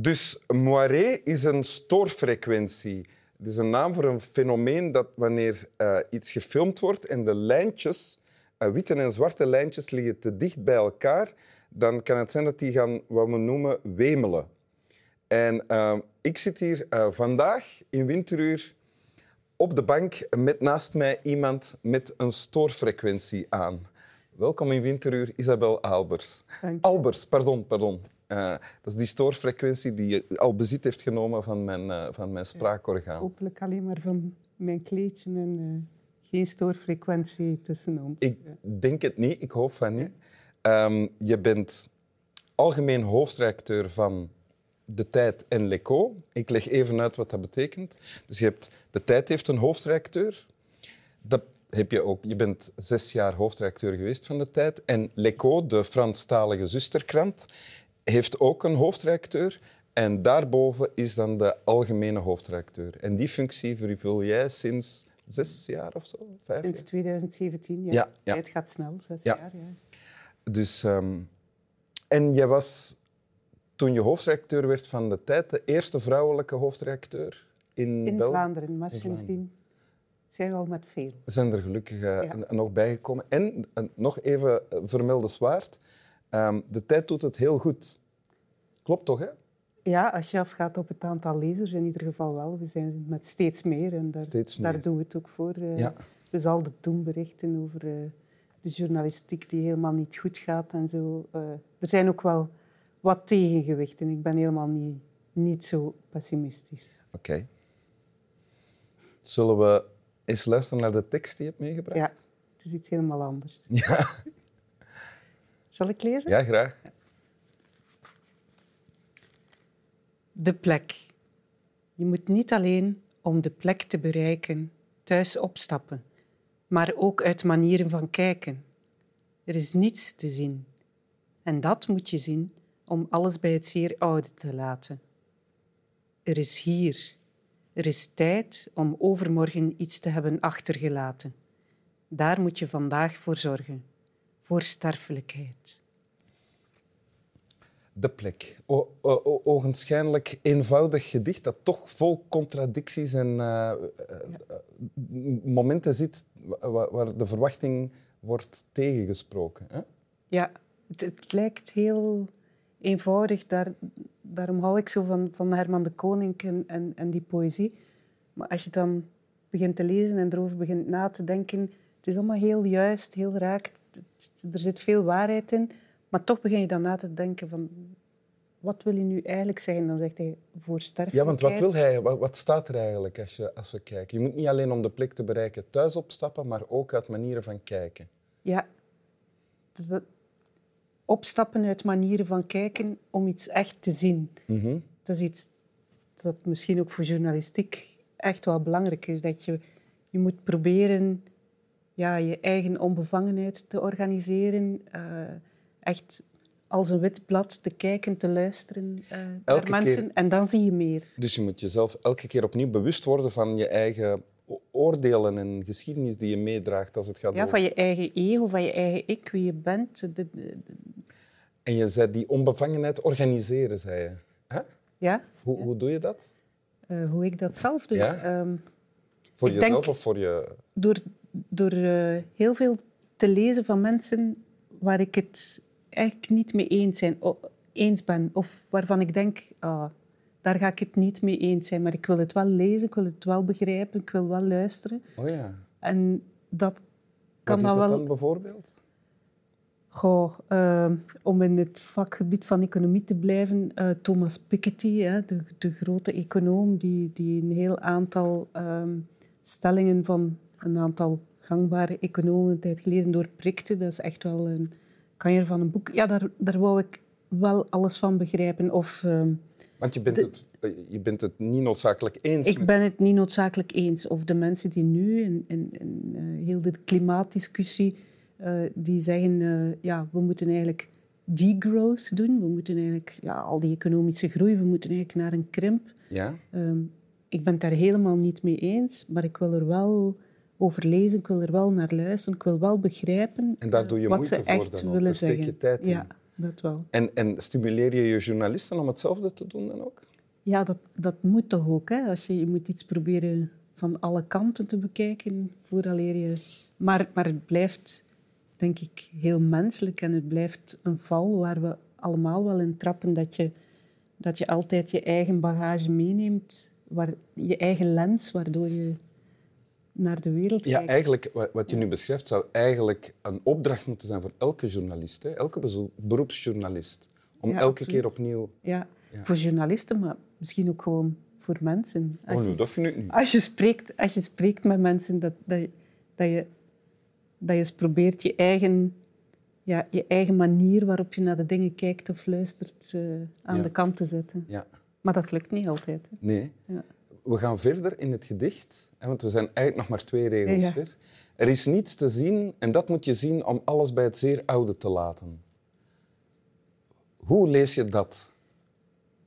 Dus moiré is een stoorfrequentie. Het is een naam voor een fenomeen dat wanneer uh, iets gefilmd wordt en de lijntjes, uh, witte en zwarte lijntjes, liggen te dicht bij elkaar, dan kan het zijn dat die gaan wat we noemen wemelen. En uh, ik zit hier vandaag in winteruur op de bank met naast mij iemand met een stoorfrequentie aan. Welkom in Winteruur, Isabel Albers. Albers, pardon, pardon. Uh, dat is die stoorfrequentie die al bezit heeft genomen van mijn, uh, van mijn spraakorgaan. Ja, hopelijk alleen maar van mijn kleedje en uh, geen stoorfrequentie tussenom. Ik denk het niet, ik hoop van niet. Um, je bent algemeen hoofdredacteur van De Tijd en L'Echo. Ik leg even uit wat dat betekent. Dus je hebt, De Tijd heeft een hoofdredacteur. Dat heb je ook. Je bent zes jaar hoofdredacteur geweest van De Tijd. En L'Echo, de Franstalige zusterkrant, heeft ook een hoofdredacteur. En daarboven is dan de algemene hoofdredacteur. En die functie vervul jij sinds zes jaar of zo? Vijf sinds 2017, ja. ja, ja. Het gaat snel, zes jaar. Ja. Dus, um, en jij was, toen je hoofdredacteur werd van de tijd, de eerste vrouwelijke hoofdredacteur in, in Vlaanderen. Maar sindsdien zijn we al met veel. Zijn er gelukkig uh, nog bijgekomen. En uh, nog even vermeldenswaard, um, de tijd doet het heel goed. Klopt toch, hè? Ja, als je afgaat op het aantal lezers, in ieder geval wel. We zijn met steeds meer en daar, steeds meer. daar doen we het ook voor. Uh, ja. We zal het doen berichten over uh, de journalistiek die helemaal niet goed gaat en zo. Uh, er zijn ook wel wat tegengewichten. Ik ben helemaal niet, niet zo pessimistisch. Oké. Zullen we eens luisteren naar de tekst die je hebt meegebracht? Ja, het is iets helemaal anders. Ja. Zal ik lezen? Ja, graag. De plek. Je moet niet alleen om de plek te bereiken thuis opstappen, maar ook uit manieren van kijken. Er is niets te zien. En dat moet je zien om alles bij het zeer oude te laten. Er is hier. Er is tijd om overmorgen iets te hebben achtergelaten. Daar moet je vandaag voor zorgen. Voor sterfelijkheid de plek. O, o, ogenschijnlijk eenvoudig gedicht dat toch vol contradicties en uh, momenten zit waar, de verwachting wordt tegengesproken. Hè? Ja, het, het, lijkt heel eenvoudig. Daar, daarom hou ik zo van, van Herman de Koning en, en, en die poëzie. Maar als je dan begint te lezen en erover begint na te denken, het is allemaal heel juist, heel raak. Er zit veel waarheid in. Maar toch begin je dan na te denken van... Wat wil hij nu eigenlijk zeggen? Dan zegt hij voor sterfelijkheid. Ja, want wat wil hij? Wat, staat er eigenlijk als, je, als we kijken? Je moet niet alleen om de plek te bereiken thuis opstappen, maar ook uit manieren van kijken. Ja. Dus opstappen uit manieren van kijken om iets echt te zien. Mm Dat is iets dat misschien ook voor journalistiek echt wel belangrijk is. Dat je, je moet proberen ja, je eigen onbevangenheid te organiseren. Uh, echt als een wit blad te kijken, te luisteren uh, naar mensen. En dan zie je meer. Dus je moet jezelf elke keer opnieuw bewust worden van je eigen oordelen en geschiedenis die je meedraagt als het gaat ja, van je eigen ego, van je eigen ik, wie je bent. De, En je zei die onbevangenheid organiseren, zei je. Ja. Hoe, hoe doe je dat? Uh, hoe ik dat zelf doe? Ja? Um, voor jezelf denk, of voor je... Door, door uh, heel veel te lezen van mensen waar ik het eigenlijk niet mee eens, zijn, eens ben. Of waarvan ik denk, ah, daar ga ik het niet mee eens zijn. Maar ik wil het wel lezen, ik wil het wel begrijpen, ik wil wel luisteren. Oh ja. En dat kan Wat is dat wel... dan bijvoorbeeld? Goh, uh, om in het vakgebied van economie te blijven, uh, Thomas Piketty, hè, de, de, grote econoom, die, die een heel aantal um, stellingen van een aantal gangbare economen een tijd geleden doorprikte. Dat is echt wel een, kan je van een boek... Ja, daar, daar wou ik wel alles van begrijpen. Of, uh, Want je bent, het, je bent het niet noodzakelijk eens? Ik ben het niet noodzakelijk eens. Of de mensen die nu in, in, in uh, heel de klimaatdiscussie... Uh, die zeggen, uh, ja, we moeten eigenlijk degrowth doen. We moeten eigenlijk ja, al die economische groei, we moeten eigenlijk naar een krimp. Ja? Ehm, ik ben het daar helemaal niet mee eens, maar ik wil er wel over lezen, ik wil er wel naar luisteren, ik wil wel begrijpen en daar doe je wat ze voor echt willen zeggen. Steek je tijd in. Ja. dat wel. En, en stimuleer je je journalisten om hetzelfde te doen dan ook? Ja, dat, dat moet toch ook. Hè? Als je, je moet iets proberen van alle kanten te bekijken vooraleer je... Maar, maar het blijft, denk ik, heel menselijk en het blijft een val waar we allemaal wel in trappen dat je, dat je altijd je eigen bagage meeneemt, waar, je eigen lens, waardoor je naar de wereld Ja, eigenlijk, wa- wat je nu beschrijft, zou eigenlijk een opdracht moeten zijn voor elke journalist, hè? elke beroepsjournalist. Om Ja, elke absoluut. keer opnieuw... Ja, Ja. voor journalisten, maar misschien ook gewoon voor mensen. Oh, Als nu, je- dat vind ik niet. Als je spreekt, als je spreekt met mensen, dat, dat, je, dat, je, dat je eens probeert je eigen, ja, je eigen manier waarop je naar de dingen kijkt of luistert eh, aan Ja. de kant te zetten. Ja. Maar dat lukt niet altijd. Hè. Nee. Ja. We gaan verder in het gedicht, want we zijn eigenlijk nog maar twee regels Ja, ver. Er is niets te zien en dat moet je zien om alles bij het zeer oude te laten. Hoe lees je dat?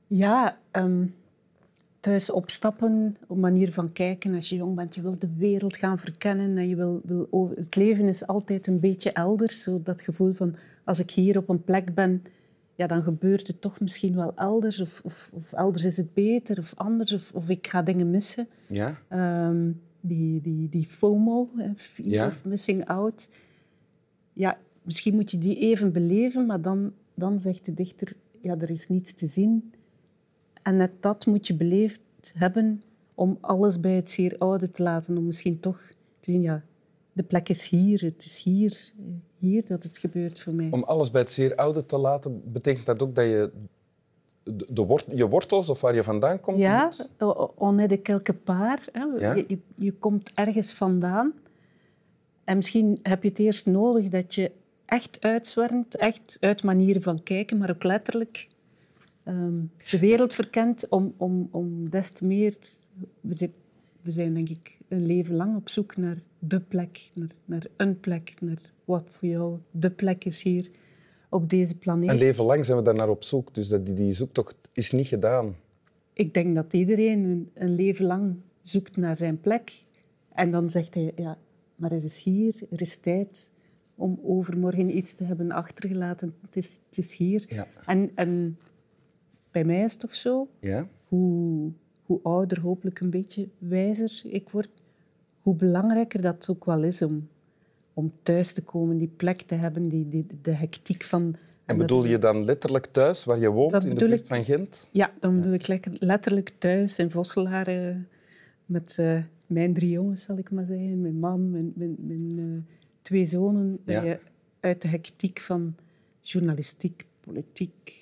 Ja, ehm, thuis opstappen, op manier van kijken. Als je jong bent, je wil de wereld gaan verkennen. En je wil, wil over... Het leven is altijd een beetje elders. Zo dat gevoel van, als ik hier op een plek ben, ja, dan gebeurt het toch misschien wel elders. Of, of, of elders is het beter, of anders. Of, of ik ga dingen missen. Ja? Ehm, die, die, die FOMO, fear Ja. of missing out. Ja, misschien moet je die even beleven, maar dan, dan zegt de dichter, ja, er is niets te zien. En net dat moet je beleefd hebben om alles bij het zeer oude te laten. Om misschien toch te zien, ja, de plek is hier, het is hier, hier dat het gebeurt voor mij. Om alles bij het zeer oude te laten, betekent dat ook dat je de, de wort, je wortels of waar je vandaan komt... Ja, on de. Ja. Je, je, je komt ergens vandaan. En misschien heb je het eerst nodig dat je echt uitzwermt, echt uit manieren van kijken, maar ook letterlijk ehm, de wereld verkent om, om, om des te meer... We zijn, we zijn denk ik een leven lang op zoek naar de plek, naar, naar een plek, naar wat voor jou de plek is hier op deze planeet. Een leven lang zijn we daar naar op zoek, dus dat, die, die zoektocht is niet gedaan. Ik denk dat iedereen een, een leven lang zoekt naar zijn plek. En dan zegt hij, ja, maar er is hier, er is tijd om overmorgen iets te hebben achtergelaten. Het is, het is hier. Ja. En, en bij mij is het toch zo, Ja? hoe, hoe ouder, hopelijk een beetje wijzer ik word, hoe belangrijker dat ook wel is om, om thuis te komen, die plek te hebben, die, die, de hectiek van... En bedoel je dan letterlijk thuis, waar je woont, Dat in de buurt ik. van Gent? Ja, dan bedoel ik letterlijk thuis in Vosselaar eh, met eh, mijn drie jongens, zal ik maar zeggen. Mijn man, mijn, mijn, mijn eh, twee zonen. Dat Ja. je uit de hectiek van journalistiek, politiek,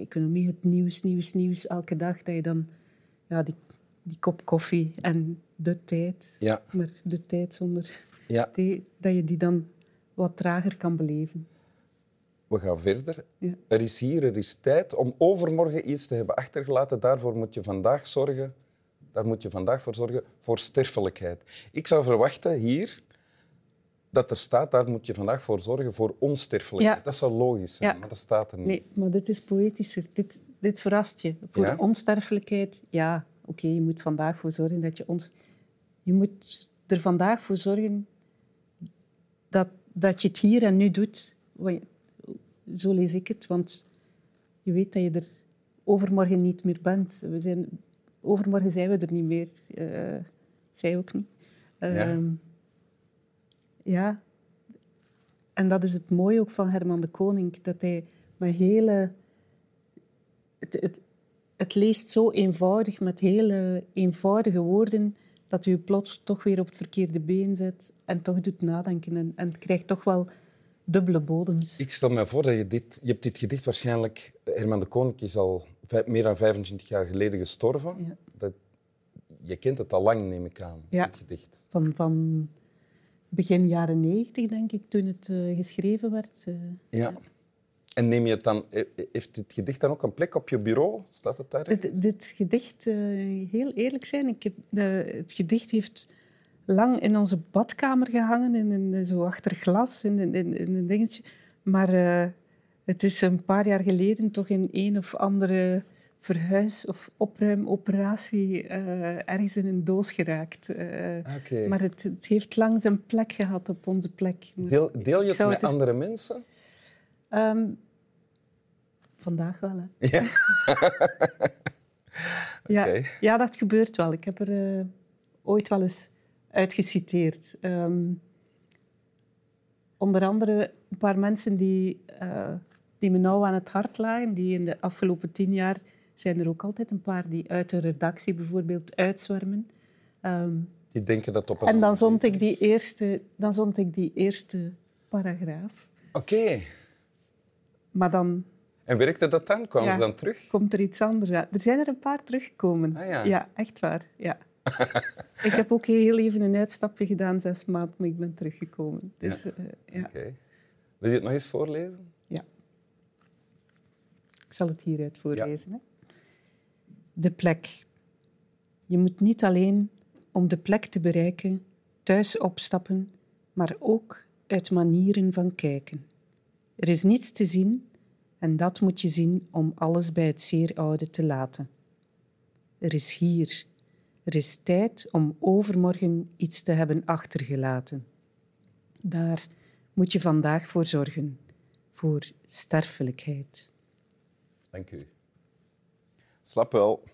economie, het nieuws, nieuws, nieuws, elke dag, dat je dan ja, die, die kop koffie en de tijd, Ja. maar de tijd zonder Ja. thee, dat je die dan wat trager kan beleven. We gaan verder. Ja. Er is hier, er is tijd om overmorgen iets te hebben achtergelaten. Daarvoor moet je vandaag zorgen. Daar moet je vandaag voor zorgen, voor sterfelijkheid. Ik zou verwachten hier dat er staat, daar moet je vandaag voor zorgen, voor onsterfelijkheid. Ja. dat zou logisch zijn, Ja. maar dat staat er niet. Nee, maar dit is poëtischer. Dit, dit verrast je. Voor Ja? onsterfelijkheid, ja, oké, je moet vandaag voor zorgen dat je ons... Je moet er vandaag voor zorgen dat, dat je het hier en nu doet. Zo lees ik het, want je weet dat je er overmorgen niet meer bent. We zijn, overmorgen zijn we er niet meer. Eh, zij ook niet. Ehm, ja, en dat is het mooie ook van Herman de Koning, dat hij met hele... Het, het, het leest zo eenvoudig, met hele eenvoudige woorden, dat u plots toch weer op het verkeerde been zet en toch doet nadenken. En, en het krijgt toch wel dubbele bodems. Ik stel me voor dat je dit... Je hebt dit gedicht waarschijnlijk... Herman de Koning is al meer dan 25 jaar geleden gestorven. Ja. Dat, je kent het al lang, neem ik aan, Ja. dit gedicht. Van, van begin jaren negentig, denk ik, toen het eh, geschreven werd. eh. Ja. En neem je het dan... he- Heeft dit gedicht dan ook een plek op je bureau? Staat het daar? Dit, dit gedicht, eh, heel eerlijk zijn, ik heb, de, het gedicht heeft lang in onze badkamer gehangen, in, in, zo achter glas, in, in, een dingetje. Maar eh, het is een paar jaar geleden toch in een of andere verhuis- of opruimoperatie eh, ergens in een doos geraakt. Eh, Oké. Maar het, het heeft lang zijn plek gehad op onze plek. Deel, deel je het met dus- andere mensen? Ehm, Vandaag wel, hè. Ja. Ja, ja, dat gebeurt wel. Ik heb er eh, ooit wel eens uitgeciteerd. Ehm, onder andere een paar mensen die, eh, die me nauw aan het hart lagen, die in de afgelopen tien jaar zijn er ook altijd een paar die uit de redactie bijvoorbeeld uitzwermen. Ehm, Die denken dat op een en dan zond, ik die eerste, dan zond ik die eerste paragraaf. Oké. Maar dan En werkte dat dan? Kwamen Ja. ze dan terug? komt er iets anders uit. Er zijn er een paar teruggekomen. Ah, ja. echt waar. Ja. ik heb ook heel even een uitstapje gedaan, zes maanden, maar ik ben teruggekomen. Dus, eh, ja. Oké. Wil je het nog eens voorlezen? ja. Ik zal het hieruit voorlezen. Hè. De plek. Je moet niet alleen om de plek te bereiken thuis opstappen, maar ook uit manieren van kijken. Er is niets te zien en dat moet je zien om alles bij het zeer oude te laten. Er is hier. Er is tijd om overmorgen iets te hebben achtergelaten. Daar moet je vandaag voor zorgen, voor sterfelijkheid. Dank u. Slap wel.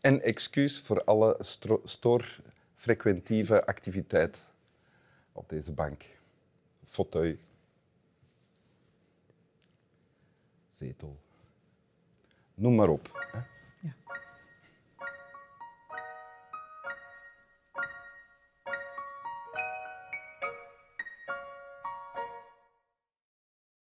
En excuus voor alle stoorfrequentieve activiteit op deze bank. Fauteuil. Zetel. Noem maar op. Hè.